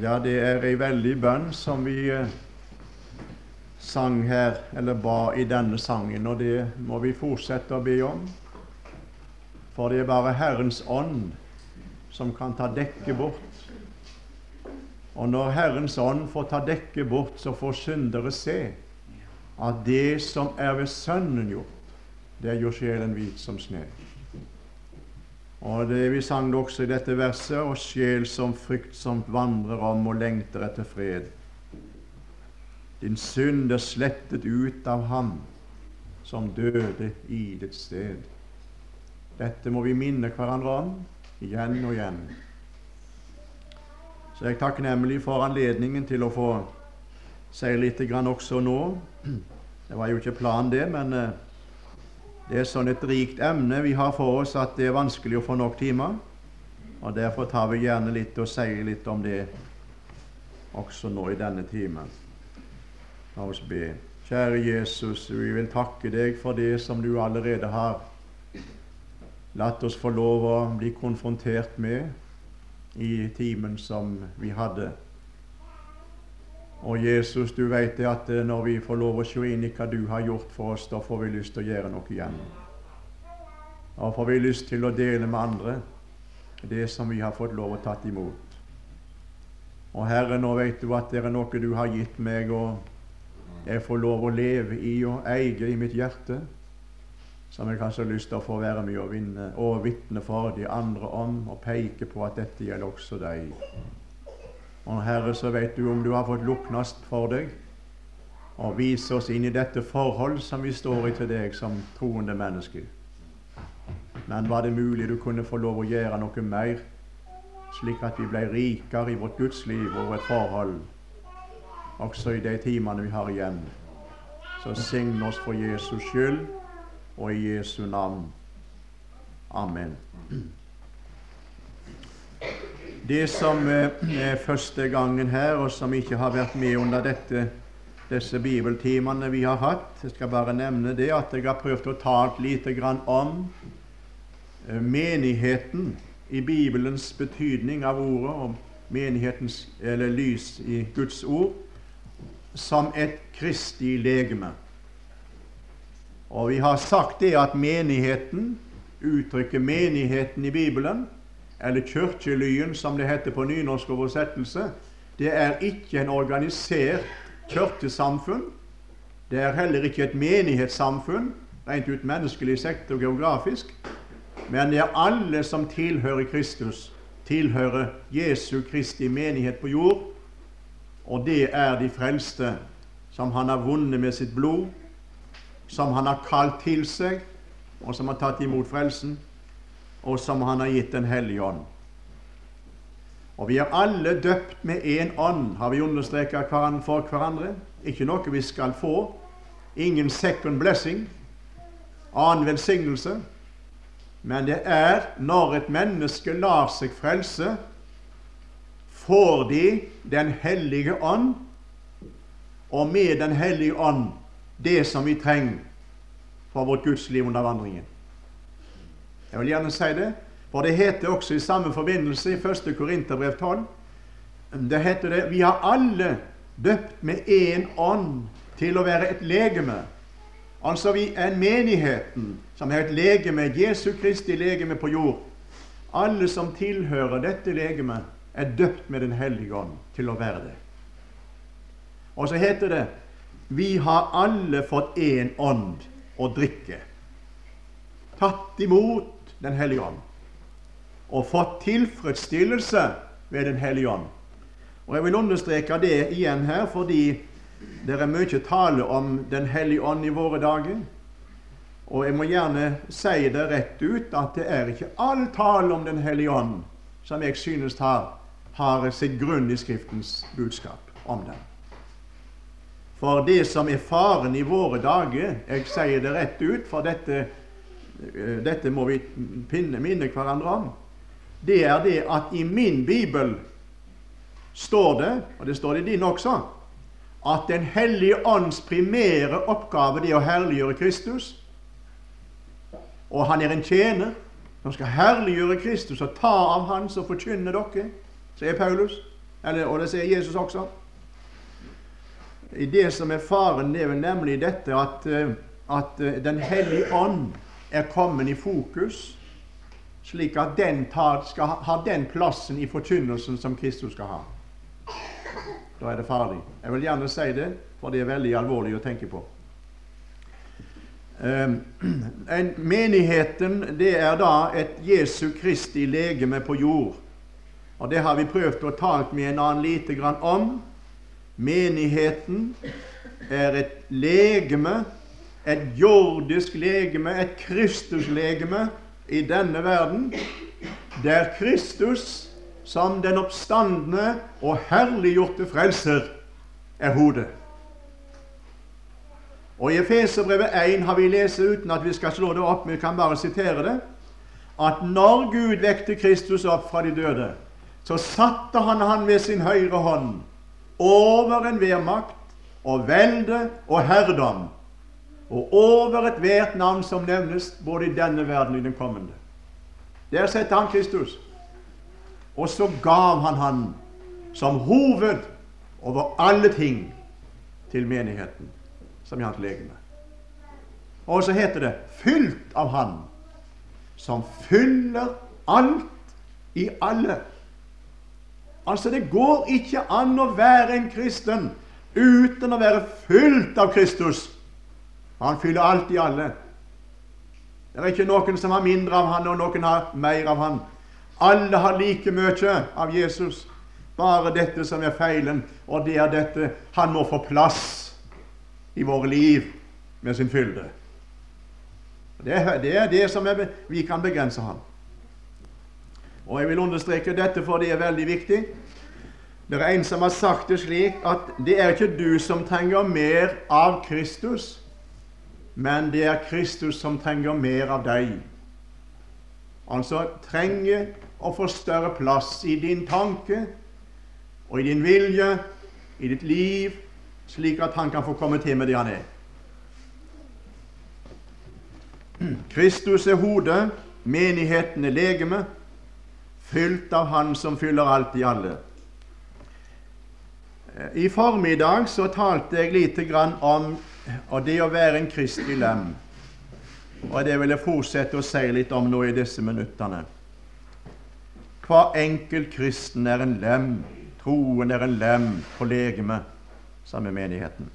Ja, det er ei veldig bønn som vi eh, sang her, eller ba i denne sangen, og det må vi fortsette å be om. For det er bare Herrens ånd som kan ta dekket bort. Og når Herrens ånd får ta dekket bort, så får syndere se at det som er ved Sønnen gjort, det gjør sjelen hvit som snø. Og det Vi sang det også i dette verset, og sjel som fryktsomt vandrer om og lengter etter fred. Din synd er slettet ut av ham som døde i ditt sted. Dette må vi minne hverandre om igjen og igjen. Så jeg er takknemlig for anledningen til å få si litt grann også nå. Det var jo ikke planen, det, men eh, det er sånn et rikt emne vi har for oss at det er vanskelig å få nok timer. Og Derfor tar vi gjerne litt og sier litt om det også nå i denne timen. La oss be. Kjære Jesus, vi vil takke deg for det som du allerede har latt oss få lov å bli konfrontert med i timen som vi hadde. Og Jesus, du vet det at eh, når vi får lov å se inn i hva du har gjort for oss, da får vi lyst til å gjøre noe igjen. Da får vi lyst til å dele med andre det som vi har fått lov å tatt imot. Og Herre, nå vet du at det er noe du har gitt meg, og jeg får lov å leve i og eie i mitt hjerte, som jeg kanskje har lyst til å få være med og vinne og vitne for de andre om, og peke på at dette gjelder også deg. Og Herre, så vet du om du har fått luknast for deg og vise oss inn i dette forhold som vi står i til deg som troende mennesker. Men var det mulig du kunne få lov å gjøre noe mer, slik at vi ble rikere i vårt gudsliv og vårt forhold, også i de timene vi har igjen? Så sign oss for Jesus skyld og i Jesu navn. Amen. Det som eh, er første gangen her, og som ikke har vært med under dette, disse bibeltimene vi har hatt Jeg skal bare nevne det at jeg har prøvd å ta grann om eh, menigheten i Bibelens betydning av ordet, og menighetens eller lys i Guds ord, som et kristig legeme. Og vi har sagt det at menigheten, uttrykket menigheten i Bibelen, eller kirkelyen, som det heter på nynorsk oversettelse, det er ikke en organisert kirkesamfunn. Det er heller ikke et menighetssamfunn, rent ut menneskelig sektor og geografisk. Men det er alle som tilhører Kristus, tilhører Jesu Kristi menighet på jord. Og det er de frelste, som han har vunnet med sitt blod, som han har kalt til seg, og som har tatt imot frelsen og som Han har gitt Den hellige ånd. Og vi er alle døpt med én ånd, har vi understreket for hverandre. Ikke noe vi skal få. Ingen second blessing, annen velsignelse. Men det er når et menneske lar seg frelse, får de Den hellige ånd, og med Den hellige ånd det som vi trenger for vårt gudsliv under vandringen. Jeg vil gjerne si det, for det heter også i samme forbindelse i 1. Korinterbrev 12 Det heter det vi har alle døpt med én ånd til å være et legeme. Altså vi er menigheten, som er et legeme, Jesu Kristi legeme på jord. Alle som tilhører dette legemet, er døpt med Den hellige ånd til å være det. Og så heter det vi har alle fått én ånd å drikke. Tatt imot den hellige ånd. Og fått tilfredsstillelse ved Den hellige ånd. Og Jeg vil understreke det igjen her, fordi det er mye tale om Den hellige ånd i våre dager. Og jeg må gjerne si det rett ut at det er ikke all tale om Den hellige ånd som jeg synes har, har sitt grunn i Skriftens budskap om den. For det som er faren i våre dager Jeg sier det rett ut, for dette dette må vi pinne, minne hverandre om, det er det at i min bibel står det, og det står det i din også, at Den hellige ånds primære oppgave er å herliggjøre Kristus. Og han er en tjener som skal herliggjøre Kristus og ta av Han som forkynner dere, sier Paulus. Eller, og det sier Jesus også. I det som er faren, det er vel nemlig dette at, eh, at eh, Den hellige ånd er kommet i fokus, slik at den tar, skal ha den plassen i forkynnelsen som Kristus skal ha. Da er det farlig. Jeg vil gjerne si det, for det er veldig alvorlig å tenke på. Um, menigheten det er da et Jesu Kristi legeme på jord. Og Det har vi prøvd å tale med en annen lite grann om. Menigheten er et legeme, et jordisk legeme, et Kristuslegeme i denne verden, der Kristus som den oppstandende og herliggjorte frelser er hodet. Og I Efeserbrevet 1 har vi lest uten at vi skal slå det opp, vi kan bare sitere det, at når Gud vekte Kristus opp fra de døde, så satte han han ved sin høyre hånd over enhver makt og velde og herredom, og over ethvert navn som nevnes både i denne verden og i den kommende. Der setter han Kristus. Og så gav han han som hoved over alle ting til menigheten, som i hans legeme. Og så heter det 'fylt av Han som fyller alt i alle'. Altså, det går ikke an å være en kristen uten å være fylt av Kristus. Han fyller alt i alle. Det er ikke noen som har mindre av han, og noen har mer av han. Alle har like mye av Jesus. Bare dette som er feilen, og det er dette han må få plass i våre liv med sin fylde. Det er det, er det som er, vi kan begrense ham. Og Jeg vil understreke dette, for det er veldig viktig. Det er en som har sagt det slik at det er ikke du som trenger mer av Kristus, men det er Kristus som trenger mer av deg. Altså trenger å få større plass i din tanke og i din vilje, i ditt liv, slik at han kan få komme til med det han er. Kristus er hodet, menigheten er legeme, fylt av Han som fyller alt i alle. I formiddag så talte jeg lite grann om det å være en kristelig lem. Og det vil jeg fortsette å si litt om nå i disse minuttene. Hver enkelt kristen er en lem. Troen er en lem på legeme, sammen med menigheten.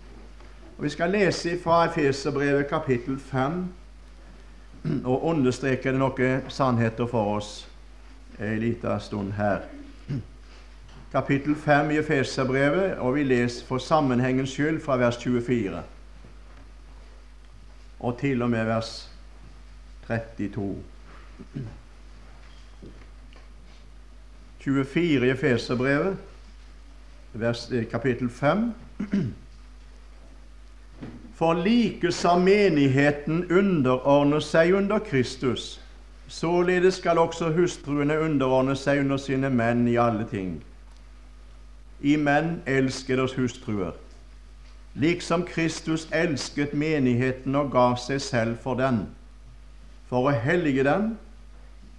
Og Vi skal lese fra Efeserbrevet kapittel 5 og understreke noen sannheter for oss en liten stund her. Kapittel 5 i Efeserbrevet, og vi leser for sammenhengens skyld fra vers 24 og til og med vers 32. 24 i Efeserbrevet, eh, kapittel 5. For like som menigheten underordner seg under Kristus, således skal også hustruene underordne seg under sine menn i alle ting. I menn elsker deres hustruer, liksom Kristus elsket menigheten og ga seg selv for den, for å hellige den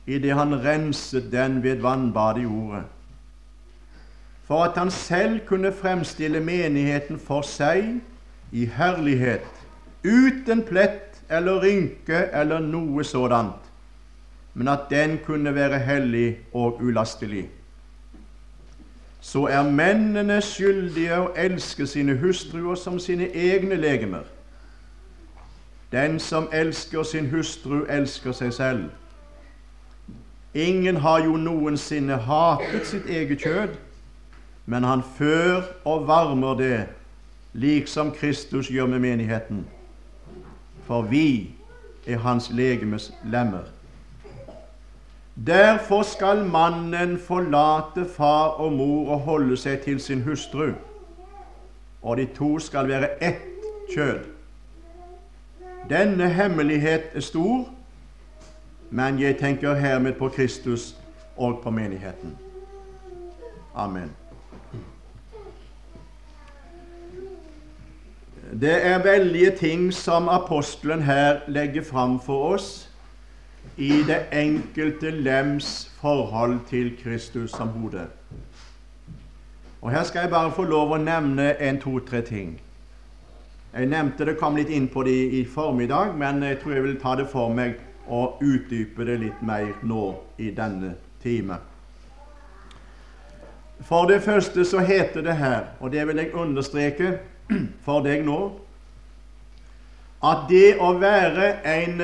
idet han renset den ved vannbadet i ordet, for at han selv kunne fremstille menigheten for seg i herlighet, uten plett eller rynke eller noe sådant, men at den kunne være hellig og ulastelig. Så er mennene skyldige å elske sine hustruer som sine egne legemer. Den som elsker sin hustru, elsker seg selv. Ingen har jo noensinne hatet sitt eget kjød, men han før og varmer det, liksom Kristus gjør med menigheten. For vi er hans legemes lemmer. Derfor skal mannen forlate far og mor og holde seg til sin hustru, og de to skal være ett kjød. Denne hemmelighet er stor, men jeg tenker hermed på Kristus og på menigheten. Amen. Det er veldige ting som apostelen her legger fram for oss i det enkelte lems forhold til Kristus som hode. Og Her skal jeg bare få lov å nevne en to-tre ting. Jeg nevnte det, kom litt inn på det i formiddag, men jeg tror jeg vil ta det for meg og utdype det litt mer nå i denne time. For det første så heter det her, og det vil jeg understreke for deg nå, at det å være en,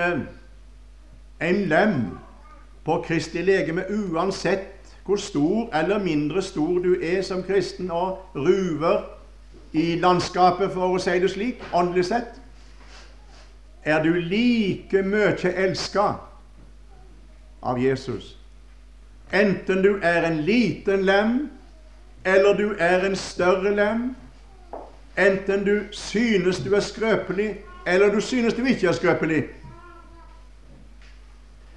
en lem på Kristi legeme, uansett hvor stor eller mindre stor du er som kristen og ruver i landskapet, for å si det slik, åndelig sett, er du like mye elska av Jesus. Enten du er en liten lem, eller du er en større lem. Enten du synes du er skrøpelig, eller du synes du ikke er skrøpelig.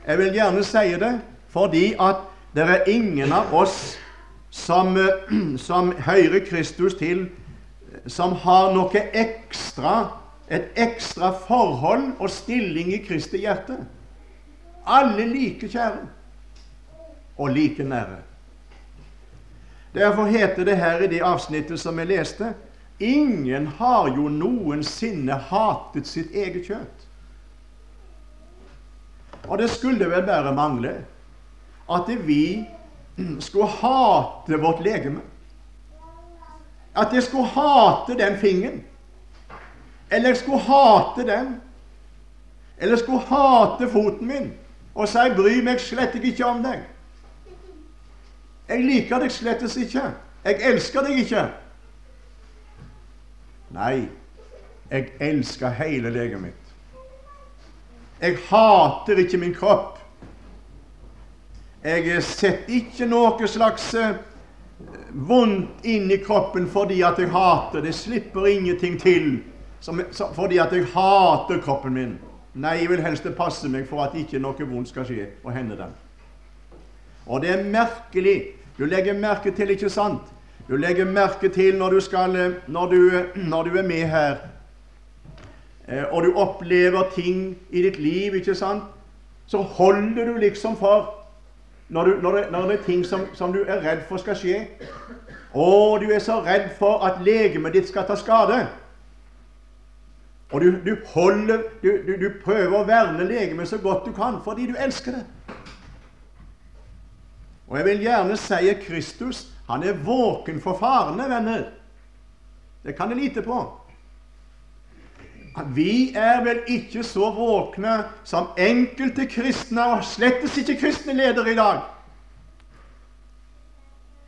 Jeg vil gjerne si det fordi at det er ingen av oss som, som hører Kristus til, som har noe ekstra, et ekstra forhold og stilling i Kristi hjerte. Alle like kjære og like nære. Derfor heter det her i det avsnittet som jeg leste Ingen har jo noensinne hatet sitt eget kjøtt. Og det skulle vel bare mangle at vi skulle hate vårt legeme. At jeg skulle hate den fingeren. Eller jeg skulle hate den. Eller jeg skulle hate foten min og si 'bry meg slett ikke om deg'. Jeg liker deg slettes ikke. Jeg elsker deg ikke. Nei, jeg elsker hele legemet mitt. Jeg hater ikke min kropp. Jeg setter ikke noe slags eh, vondt inn i kroppen fordi at jeg hater. Det slipper ingenting til som, fordi at jeg hater kroppen min. Nei, jeg vil helst passe meg for at ikke noe vondt skal skje og hende den. Og det er merkelig. Du legger merke til, ikke sant? Du legger merke til når du, skal, eh, når du, når du er med her, eh, og du opplever ting i ditt liv, ikke sant? Så holder du liksom for når, du, når, det, når det, er ting som, som, du er redd for skal skje. Og du er så redd for at legemet ditt skal ta skade. Og du, du holder du, du, prøver å verne legemet så godt du kan fordi du elsker det. Og jeg vil gjerne si at Kristus han er våken for farene, venner. Det kan jeg lite på. Vi er vel ikke så våkne som enkelte kristne, og slettes ikke kristne ledere i dag.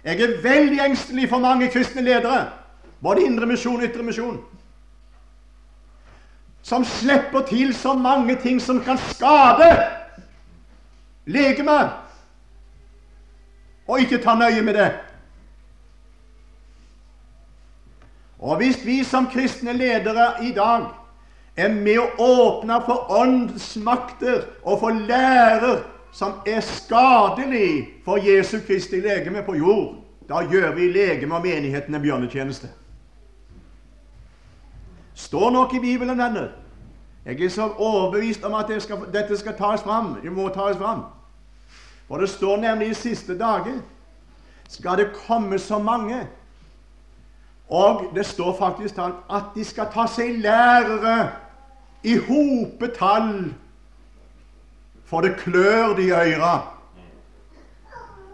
Jeg er veldig engstelig for mange kristne ledere, både indre misjon og ytremisjon, som slipper til så mange ting som kan skade legemet, og ikke tar nøye med det. Og hvis vi som kristne ledere i dag er med å åpne for åndsmakter og for lærer som er skadelig for Jesu Kristi legeme på jord, da gjør vi legeme og menigheten en bjørnetjeneste. Står nok i Bibelen, venner. Jeg er så overbevist om at det skal, dette skal tas fram. Det må tas fram. For det står nemlig i siste dager skal det komme så mange og det står faktisk at de skal ta seg lærere i hopetall, for det klør de i øra.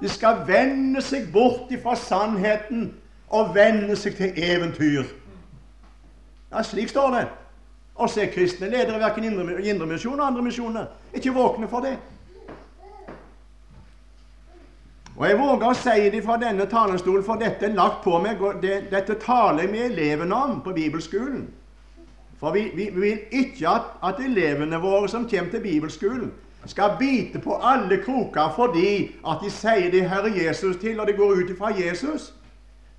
De skal vende seg bort fra sannheten og vende seg til eventyr. Ja, Slik står det. Og er kristne ledere verken i Indremisjonen eller andre misjoner ikke våkne for det. Og Jeg våger å si det fra denne talerstolen, for dette er lagt på meg, og det, dette taler jeg med elevene om på bibelskolen. For vi, vi, vi vil ikke at, at, elevene våre som kommer til bibelskolen, skal bite på alle kroker fordi at de sier de Herre Jesus til, og det går ut ifra Jesus.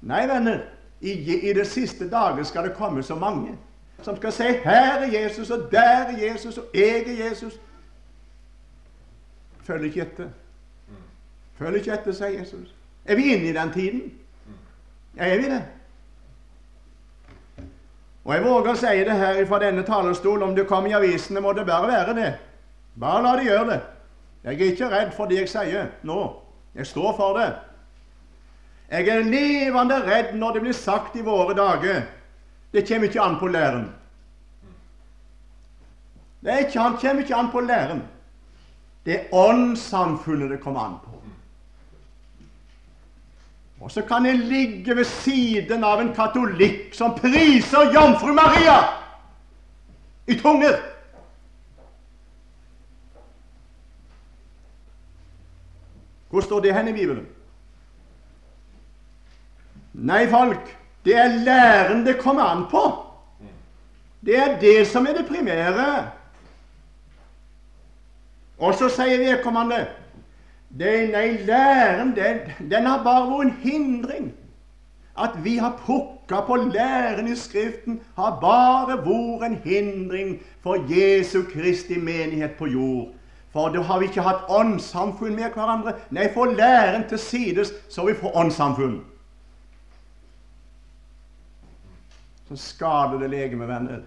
Nei, venner, i, i de siste dager skal det komme så mange som skal si 'Her er Jesus', og 'Der er Jesus', og 'Jeg er Jesus'. Følg ikke etter. Følger ikke etter, sier Jesus. Er vi inne i den tiden? Er vi det? Og Jeg våger å si det her fra denne talerstol. Om det kommer i avisene, må det bare være det. Bare la de gjøre det. Jeg er ikke redd for det jeg sier nå. Jeg står for det. Jeg er levende redd når det blir sagt i våre dager det kommer ikke an på læren. Det ikke, kommer ikke an på læren. Det er åndssamfunnet det kommer an på. Og så kan jeg ligge ved siden av en katolikk som priser Jomfru Maria i tunger. Hvor står det hen i Bibelen? Nei, folk, det er læren det kommer an på. Det er det som er det primære. Og så sier vedkommende det, Nei, læren den, den har bare vært en hindring. At vi har pukka på læren i Skriften, har bare vært en hindring for Jesu Kristi menighet på jord. For da har vi ikke hatt åndssamfunn med hverandre. Nei, få læren til sides, så vi får åndssamfunn. Så skader det legemet, venner.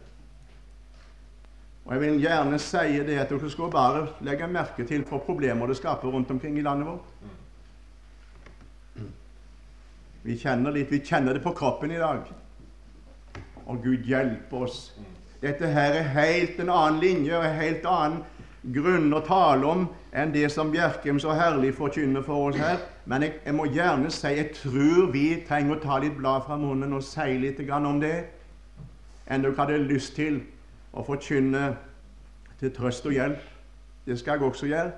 Og Jeg vil gjerne si det at dere skal bare legge merke til for problemer det skaper rundt omkring i landet vårt. Vi kjenner litt, vi kjenner det på kroppen i dag. Og Gud hjelpe oss. Dette her er helt en annen linje og en helt annen grunn å tale om enn det som Bjerkem så herlig forkynner for oss her. Men jeg, jeg, må gjerne si jeg tror vi trenger å ta litt blad fra munnen og si litt om det enn dere hadde lyst til å forkynne til trøst og hjelp. Det skal jeg også gjøre.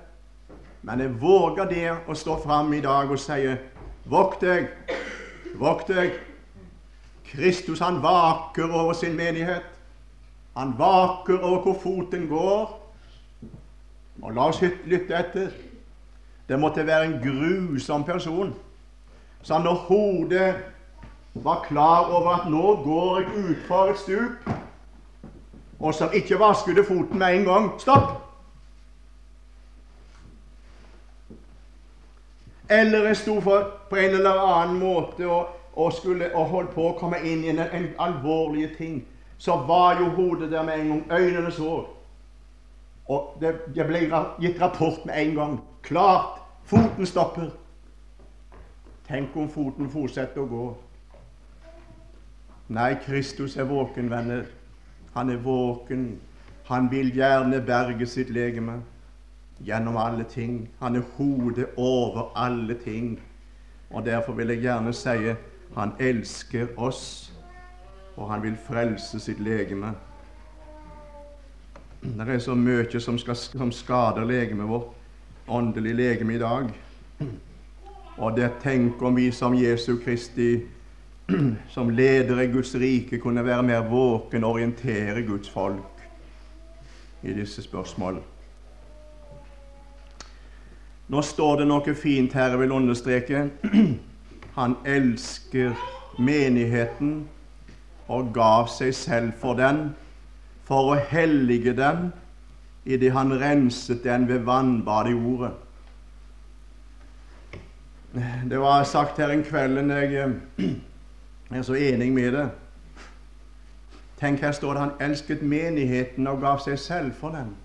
Men jeg våger det å stå fram i dag og si Vokt deg, vokt deg. Kristus han vaker over sin menighet. Han vaker over hvor foten går. Og la oss lytte etter. Det måtte være en grusom person som når hodet var klar over at nå går jeg utfor et stup, og som ikke vasket foten med en gang. Stopp! Eller jeg sto for på en eller annen måte og, og skulle og holdt på å komme inn i en, en alvorlig ting. Så var jo hodet der med en gang. Øynene så. Og det, det ble gitt rapport med en gang. Klart! Foten stopper. Tenk om foten fortsetter å gå. Nei, Kristus er våken, venner. Han er våken. Han vil gjerne berge sitt legeme gjennom alle ting. Han er hodet over alle ting. Og Derfor vil jeg gjerne si han elsker oss, og han vil frelse sitt legeme. Det er så mye som, skal, som skader legemet vårt, åndelig legeme i dag. Og det tenker vi som Jesu Kristi som leder i Guds rike, kunne være mer våken og orientere Guds folk i disse spørsmål. Nå står det noe fint her jeg vil understreke. Han elsker menigheten og gav seg selv for den, for å hellige den idet han renset den ved vannbadet i ordet. Det var sagt her en kveld jeg jeg er så enig med det. Tenk, her står det han elsket menigheten og gav seg selv for den.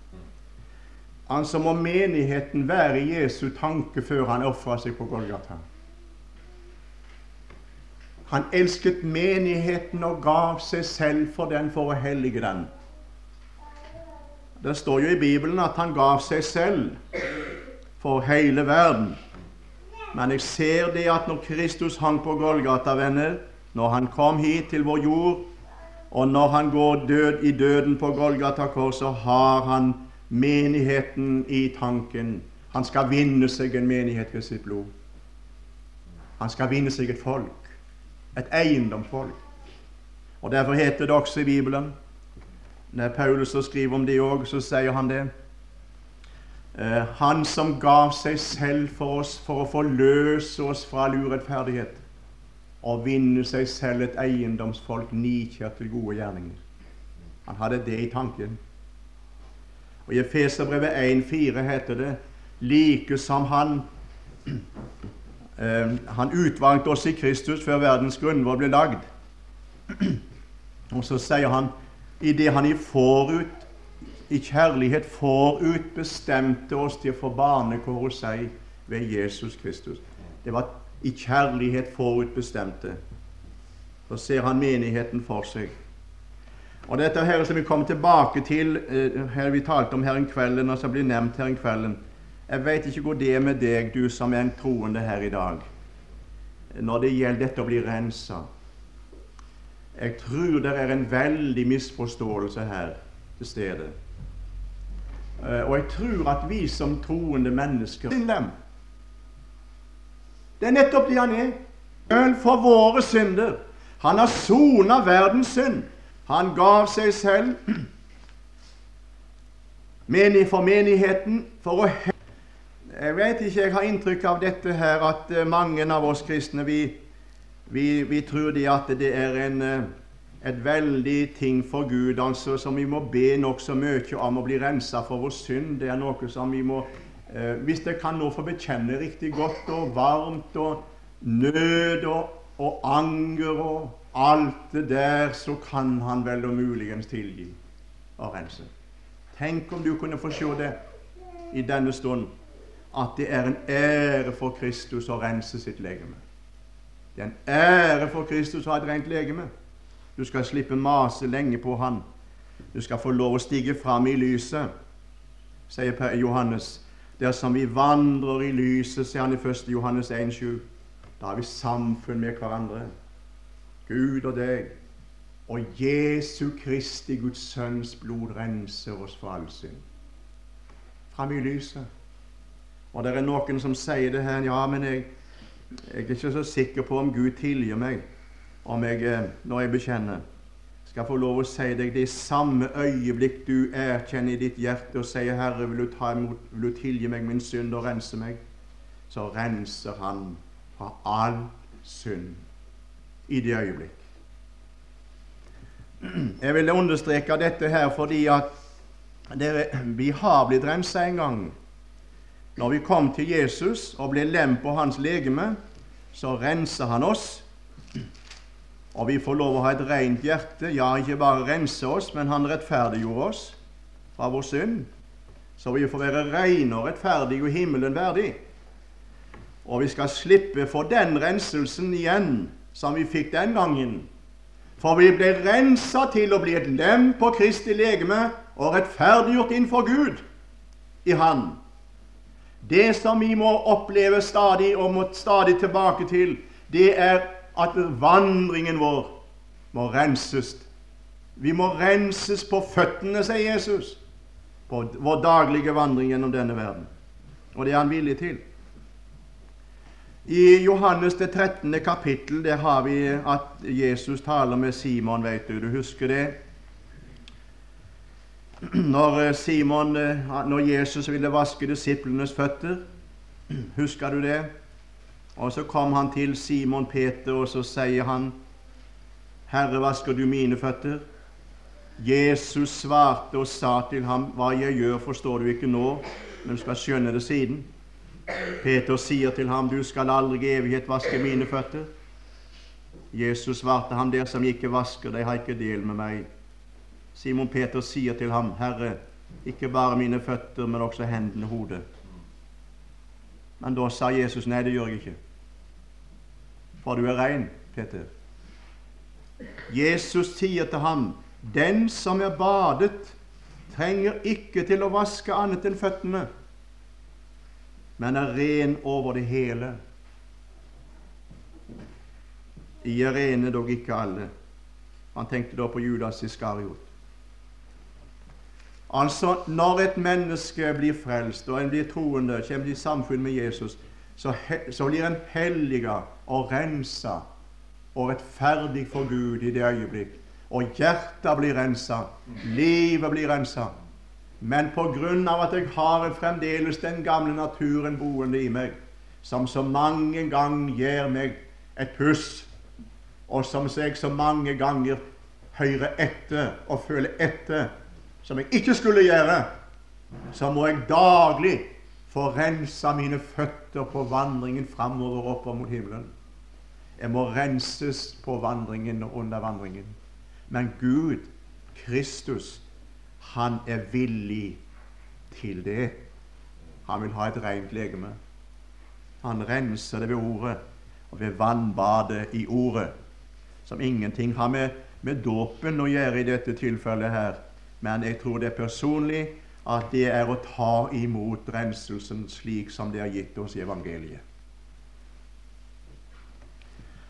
Altså må menigheten være Jesu tanke før han ofra seg på Golgata. Han elsket menigheten og gav seg selv for den for å hellige den. Det står jo i Bibelen at han gav seg selv for hele verden. Men jeg ser det at når Kristus hang på Golgata, venner, når han kom hit til vår jord, og når han går død i døden på Golgata kors, så har han menigheten i tanken. Han skal vinne seg en menighet ved sitt blod. Han skal vinne seg et folk, et eiendomsfolk. Og Derfor heter det også i Bibelen Når Paulus skriver om det òg, så sier han det. Eh, han som gav seg selv for oss for å forløse oss fra all urettferdighet og vinne seg selv et eiendomsfolk nikjært til gode gjerninger. Han hadde det i tanken. Og I Efeserbrevet 1,4 heter det like som han eh, Han utvalgte oss i Kristus før verdens grunnvoll ble lagd. Og så sier han i det han i forut, i kjærlighet forut bestemte oss til å få barnekår hos seg ved Jesus Kristus. Det var i kjærlighet forutbestemte. Så ser han menigheten for seg. Og dette her som vi kommer tilbake til, eh, her vi talte om her en kvelden, og som blir nevnt her en kvelden Jeg veit ikke hvor det er med deg, du som er en troende her i dag, når det gjelder dette å bli rensa. Jeg tror det er en veldig misforståelse her til stede. Eh, og jeg tror at vi som troende mennesker Det er nettopp det han er. Sjøl for våre synder. Han har sona verdens synd. Han gav seg selv for menigheten for å Jeg vet ikke, jeg har inntrykk av dette her at eh, mange av oss kristne vi, vi, vi tror det at det er en, eh, et veldig ting for Gud, altså som vi må be nokså mye om å bli rensa for vår synd. Det er noe som vi må Hvis jeg kan nå få bekjenne riktig godt og varmt og nød og, og anger og alt det der, så kan han vel og muligens tilgi og rense. Tenk om du kunne få se det i denne stund, at det er en ære for Kristus å rense sitt legeme. Det er en ære for Kristus å ha et rent legeme. Du skal slippe mase lenge på han. Du skal få lov å stige fram i lyset, sier Johannes. Dersom vi vandrer i lyset, sier han i 1. Johannes 1,7, da har vi samfunn med hverandre. Gud og deg. Og Jesu Kristi, Guds Sønns blod, renser oss for all synd. Fram i lyset. Og det er noen som sier det her Ja, men jeg, jeg er ikke så sikker på om Gud tilgir meg om jeg, eh, når jeg bekjenner. Skal få lov å si deg det samme øyeblikk du erkjenner i ditt hjerte og sier 'Herre, vil du, ta imot, vil du tilgi meg min synd og rense meg', så renser Han fra all synd i det øyeblikk. Jeg vil understreke dette her fordi at dere, vi har blitt rensa en gang. Når vi kom til Jesus og ble lem på hans legeme, så renser han oss. Og vi får lov å ha et rent hjerte. Ja, ikke bare rense oss, men han rettferdiggjorde oss fra vår synd. Så vi får være rene og rettferdige og himmelen verdig. Og vi skal slippe for den renselsen igjen som vi fikk den gangen. For vi ble rensa til å bli et lem på Kristi legeme og rettferdiggjort innenfor Gud i Han. Det som vi må oppleve stadig og må stadig tilbake til, det er at vandringen vår må renses. Vi må renses på føttene, sier Jesus, på vår daglige vandring gjennom denne verden. Og det er han villig til. I Johannes det 13. kapittel der har vi at Jesus taler med Simon, vet du. Du husker det? Når, eh, Simon, eh, når Jesus ville vaske disiplenes føtter, husker du det? Og så kom han til Simon Peter, og så sier han, 'Herre, vasker du mine føtter?' Jesus svarte og sa til ham, 'Hva jeg gjør, forstår du ikke nå, men du skal skjønne det siden.' Peter sier til ham, 'Du skal aldri i evighet vaske mine føtter.' Jesus svarte ham, 'Der som ikke vasker deg, har ikke del med meg.' Simon Peter sier til ham, 'Herre, ikke bare mine føtter, men også hendene og hodet.' Men da sa Jesus, 'Nei, det gjør jeg ikke, for du er rein, Peter.' Jesus sier til ham, 'Den som er badet, trenger ikke til å vaske annet enn føttene.' men er ren over det hele. I er rene, dog ikke alle. Han tenkte da på Judas Iskariot. Altså, når et menneske blir frelst, og en blir troende, kommer i samfunn med Jesus, så, så blir en helliga og rensa og rettferdig for Gud i det øyeblikk. Og hjertet blir rensa, livet blir rensa. Men av at jeg har fremdeles den gamle naturen boende i meg, som så mange ganger gir meg et puss, og som jeg så mange ganger hører etter og føler etter, som jeg ikke skulle gjøre, så må jeg daglig få rensa mine føtter på vandringen framover oppover mot himmelen. Jeg må renses på vandringen og under vandringen. Men Gud, Kristus, han er villig til det. Han vil ha et rent legeme. Han renser det ved ordet og ved vannbadet i ordet, som ingenting har med, med dåpen å gjøre i dette tilfellet her. Men jeg tror det er personlig at det er å ta imot renselsen slik som det er gitt oss i evangeliet.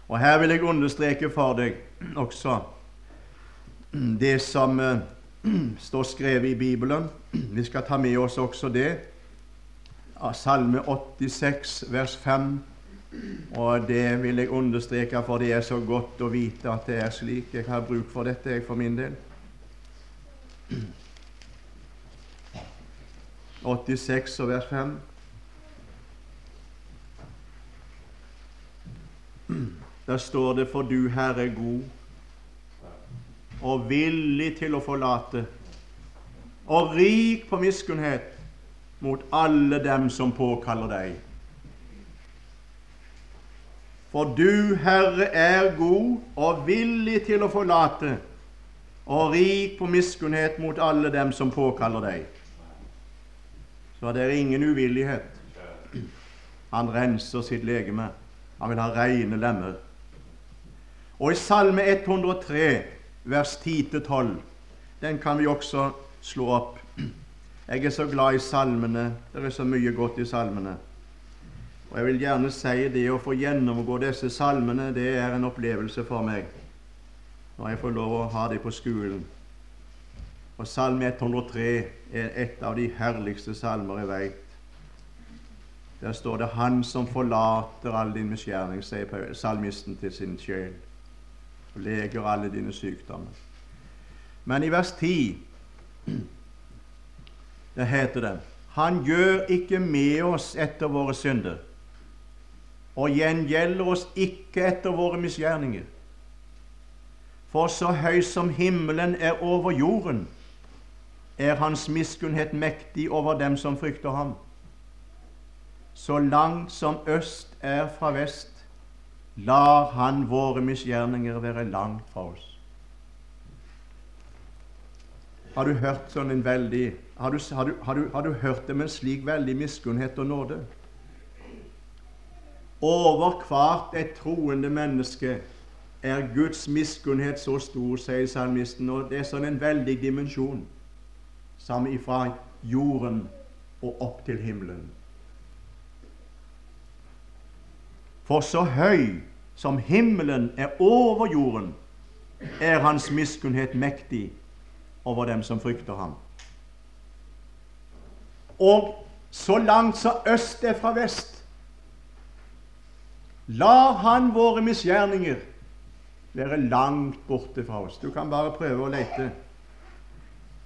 Og Her vil jeg understreke for deg også det som uh, står skrevet i Bibelen. Vi skal ta med oss også det. Salme 86, vers 5. Og det vil jeg understreke, for det er så godt å vite at det er slik. Jeg har bruk for dette, jeg, for min del. 86 og vers 5. Der står det 'For du, Herre, er god og villig til å forlate, og rik på miskunnhet mot alle dem som påkaller deg'. For du, Herre, er god og villig til å forlate, og rik på miskunnhet mot alle dem som påkaller deg. Så det er ingen uvillighet. Han renser sitt legeme. Han vil ha rene lemmer. Og i Salme 103, vers 10-12, den kan vi også slå opp. Jeg er så glad i salmene. Det er så mye godt i salmene. Og Jeg vil gjerne si det å få gjennomgå disse salmene, det er en opplevelse for meg når jeg får lov å ha dem på skolen. Og Salme 103 er et av de herligste salmer jeg veit. Der står det 'Han som forlater all din misgjerning', sier salmisten til sin sjel, og leger alle dine sykdommer. Men i vers 10 det heter det 'Han gjør ikke med oss etter våre synder' og gjengjelder oss ikke etter våre misgjerninger. For så høy som himmelen er over jorden, er hans miskunnhet mektig over dem som frykter ham. Så langt som øst er fra vest, lar han våre misgjerninger være langt fra oss. Har du hørt sånn en veldig har du, har, du, har, du, har du hørt med en slik veldig miskunnhet og nåde? Over hvert et troende menneske er Guds miskunnhet så stor, sier salmisten, og det er sånn en veldig dimensjon som ifra jorden og opp til himmelen. For så høy som himmelen er over jorden, er hans miskunnhet mektig over dem som frykter ham. Og så langt som øst er fra vest, lar han våre misgjerninger være langt borte fra oss. Du kan bare prøve å lete.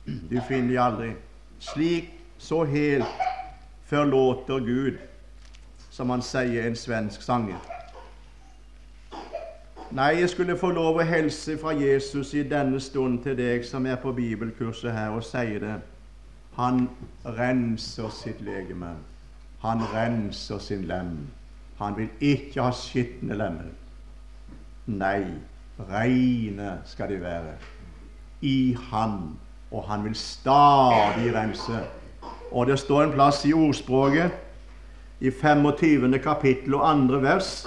Du finner de aldri. Slik, så helt forlåter Gud, som han sier en svensk sanger. Nei, jeg skulle få lov å helse fra Jesus i denne stund til deg som er på bibelkurset her, og sier det. Han renser sitt legeme. Han renser sin lem. Han vil ikke ha skitne lemmer. Nei, reine skal de være i Han og han vil stadig rense. Og det står en plass i ordspråket, i 25. kapittel og andre vers,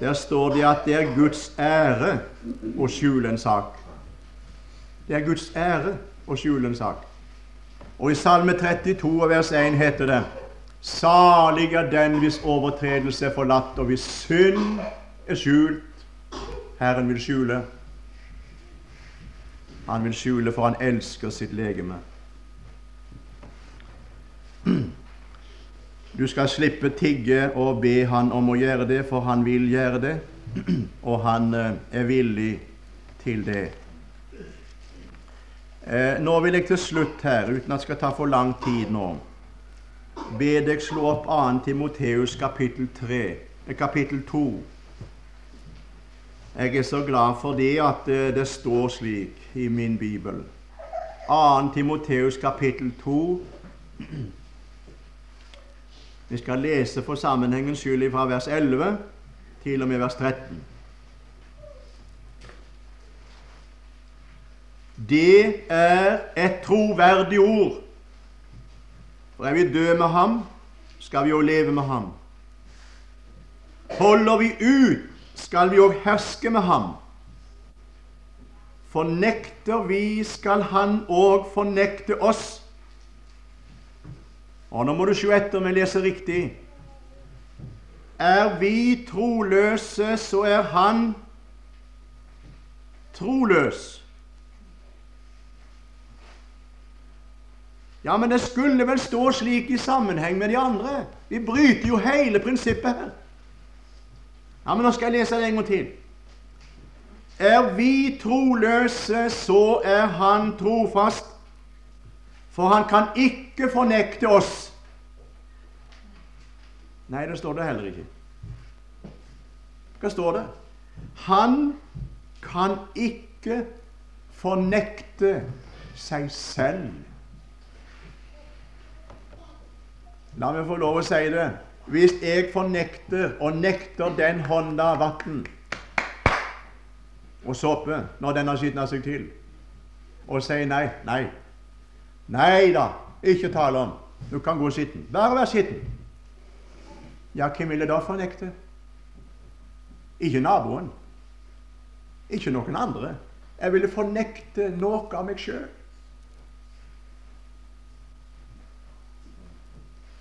der står det at det er Guds ære å skjule en sak. Det er Guds ære å skjule en sak. Og i Salme 32 vers 1 heter det Salig er den hvis overtredelse er forlatt, og hvis synd er skjult. Herren vil skjule. Han vil skjule, for han elsker sitt legeme. Du skal slippe tigge og be han om å gjøre det, for han vil gjøre det, og han eh, er villig til det. Eh, nå vil jeg til slutt her, uten at det skal ta for lang tid nå, be deg slå opp 2. Timoteus kapittel 3, eh, kapittel 2. Jeg er så glad for det at det står slik i min bibel. 2. Timoteus kapittel 2. Vi skal lese for sammenhengens skyld fra vers 11 til og med vers 13. Det er et troverdig ord. For er vi døde med ham, skal vi jo leve med ham. Holder vi ut, skal vi òg herske med ham. Fornekter vi, skal han òg fornekte oss. Og nå må du se etter om jeg leser riktig. Er vi troløse, så er han troløs. Ja, men det skulle vel stå slik i sammenheng med de andre. Vi bryter jo hele prinsippet her. Ja, men nå skal jeg lese det en gang til. Er vi troløse, så er Han trofast, for Han kan ikke fornekte oss. Nei, det står det heller ikke. Hva står det? Han kan ikke fornekte seg selv. La meg få lov å si det. Hvis jeg fornekter og nekter den hånda vann og såpe når den har skitna seg til, og sier nei, nei, nei da, ikke tale om, du kan gå skitten, bare vær skitten, ja, hvem ville da fornekte? Ikke naboen, ikke noen andre. Jeg ville fornekte noe av meg sjøl.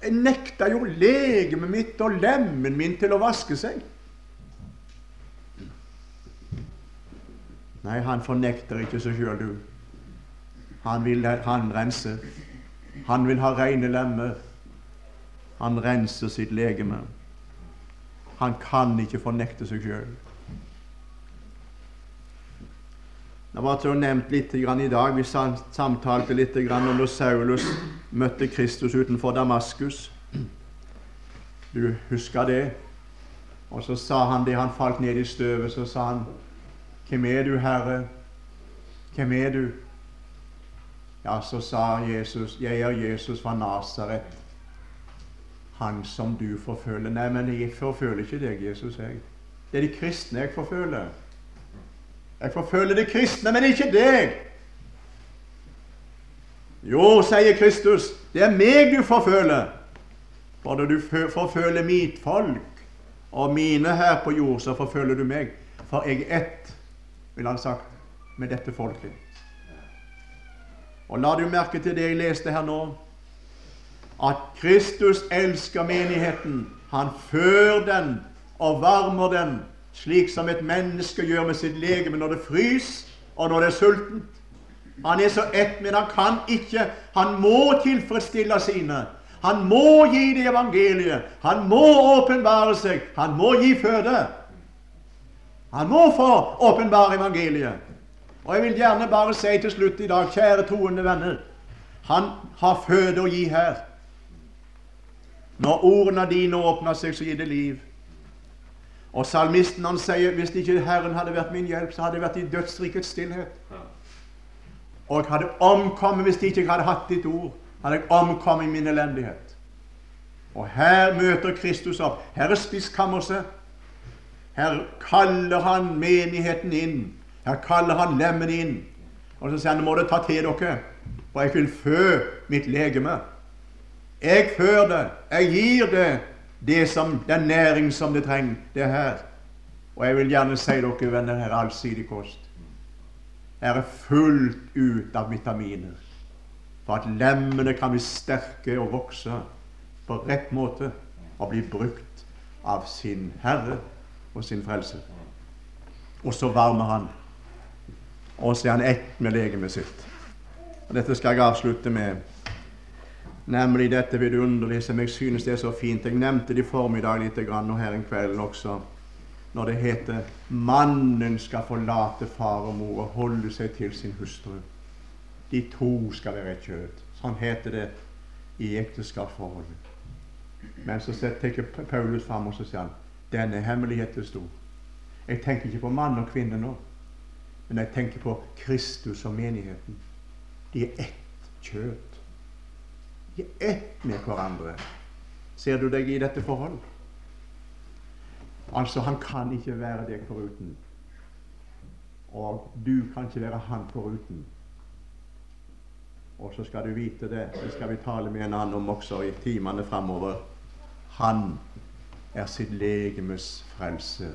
Jeg nekta jo legemet mitt og lemmen min til å vaske seg. Nei, han fornekter ikke seg sjøl, du. Han vil han rense. Han vil ha rene lemmer. Han renser sitt legeme. Han kan ikke fornekte seg sjøl. Det var nevnt litt i dag. Vi samtalte litt om da Saulus møtte Kristus utenfor Damaskus. Du husker det? Og så sa han det han falt ned i støvet, så sa han, 'Hvem er du, Herre? Hvem er du?' Ja, så sa Jesus, 'Jeg er Jesus fra Nasaret, han som du forfølger.' Nei, men jeg forfølger ikke deg, Jesus. jeg. Det er de kristne jeg forfølger. Jeg forfølger de kristne, men ikke deg. Jo, sier Kristus, det er meg du forføler. For når du forføler mitt folk og mine her på jord, så forføler du meg. For jeg er ett, vil han sagt, med dette folket. Og la du merke til det jeg leste her nå, at Kristus elsker menigheten. Han fører den og varmer den, slik som et menneske gjør med sitt legeme når det fryser, og når det er sultent. Han er så ett, men han kan ikke. Han må tilfredsstille sine. Han må gi det evangeliet. Han må åpenbare seg. Han må gi føde. Han må få åpenbare evangeliet. Og jeg vil gjerne bare si til slutt i dag, kjære troende venner, han har føde å gi her. Når ordene dine åpner seg, så gir det liv. Og salmisten han sier hvis ikke Herren hadde vært min hjelp, så hadde jeg vært i dødsrikets stillhet. Og jeg hadde omkommet hvis jeg ikke hadde hatt ditt ord. Hadde jeg omkommet i min elendighet. Og her møter Kristus opp. Her er spiskammerset. Her kaller han menigheten inn. Her kaller han lemmen inn. Og så sier han nå må dere ta til dere, for jeg vil fø mitt legeme. Jeg før det. Jeg gir det, det som, den næring som det trenger. Det er her. Og jeg vil gjerne si dere, venner, her er allsidig kost er fullt ut av vitaminer for at lemmene kan bli sterke og vokse på rett måte og bli brukt av sin Herre og sin Frelse. Og så varmer han, og så er han ett med legemet sitt. Og Dette skal jeg avslutte med, nemlig dette vidunderlige som jeg synes det er så fint. Jeg nevnte det i formiddag litt, og her en kveld også når det heter 'mannen skal forlate far og mor og holde seg til sin hustru'. De to skal være et kjøtt. Sånn heter det i ekteskapsforholdet. Men så tenker Paulus fram og så sier han denne hemmeligheten er stor. Jeg tenker ikke på mann og kvinne nå, men jeg tenker på Kristus og menigheten. De er ett kjøtt. De er ett med hverandre. Ser du deg i dette forholdet? Altså, han kan ikke være deg foruten. Og du kan ikke være han foruten. Og så skal du vite det, det skal vi tale med en annen om også i timene framover. Han er sitt legemes frelser.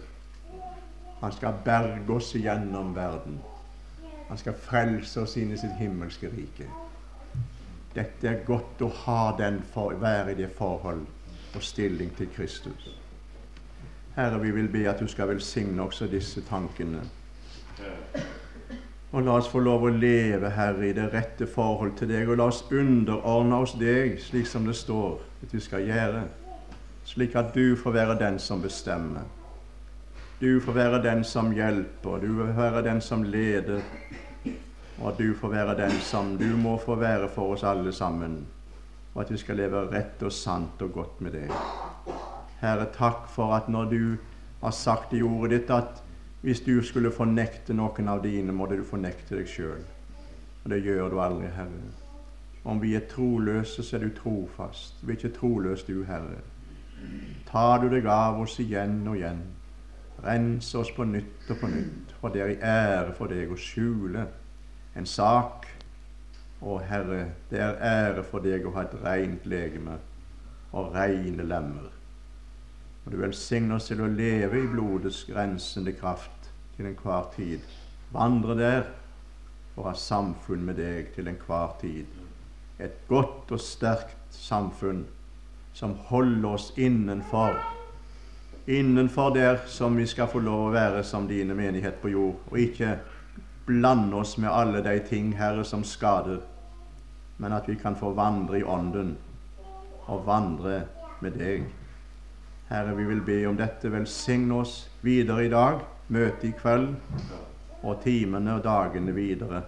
Han skal berge oss gjennom verden. Han skal frelse oss inn i sitt himmelske rike. Dette er godt å ha den for, være i det forhold og stilling til Kristus. Herre, vi vil be at du skal velsigne også disse tankene. Og la oss få lov å leve, Herre, i det rette forhold til deg, og la oss underordne oss deg, slik som det står at vi skal gjøre, slik at du får være den som bestemmer. Du får være den som hjelper, du får være den som leder, og at du får være den som du må få være for oss alle sammen, og at vi skal leve rett og sant og godt med deg. Herre, takk for at når du har sagt i ordet ditt at hvis du skulle fornekte noen av dine, måtte du fornekte deg sjøl. Og det gjør du aldri, Herre. Om vi er troløse, så er du trofast. Vi er ikke troløse, du, Herre. Tar du deg av oss igjen og igjen, rens oss på nytt og på nytt, for det er i ære for deg å skjule en sak. Å Herre, det er ære for deg å ha et rent legeme og reine lemmer. Og du velsigner oss til å leve i blodets grensende kraft til enhver tid. Vandre der og ha samfunn med deg til enhver tid. Et godt og sterkt samfunn som holder oss innenfor innenfor der som vi skal få lov å være som dine menighet på jord, og ikke blande oss med alle de ting, Herre, som skader, men at vi kan få vandre i Ånden og vandre med deg. Herre, vi vil be om dette. Velsign oss videre i dag, møte i kveld og timene og dagene videre.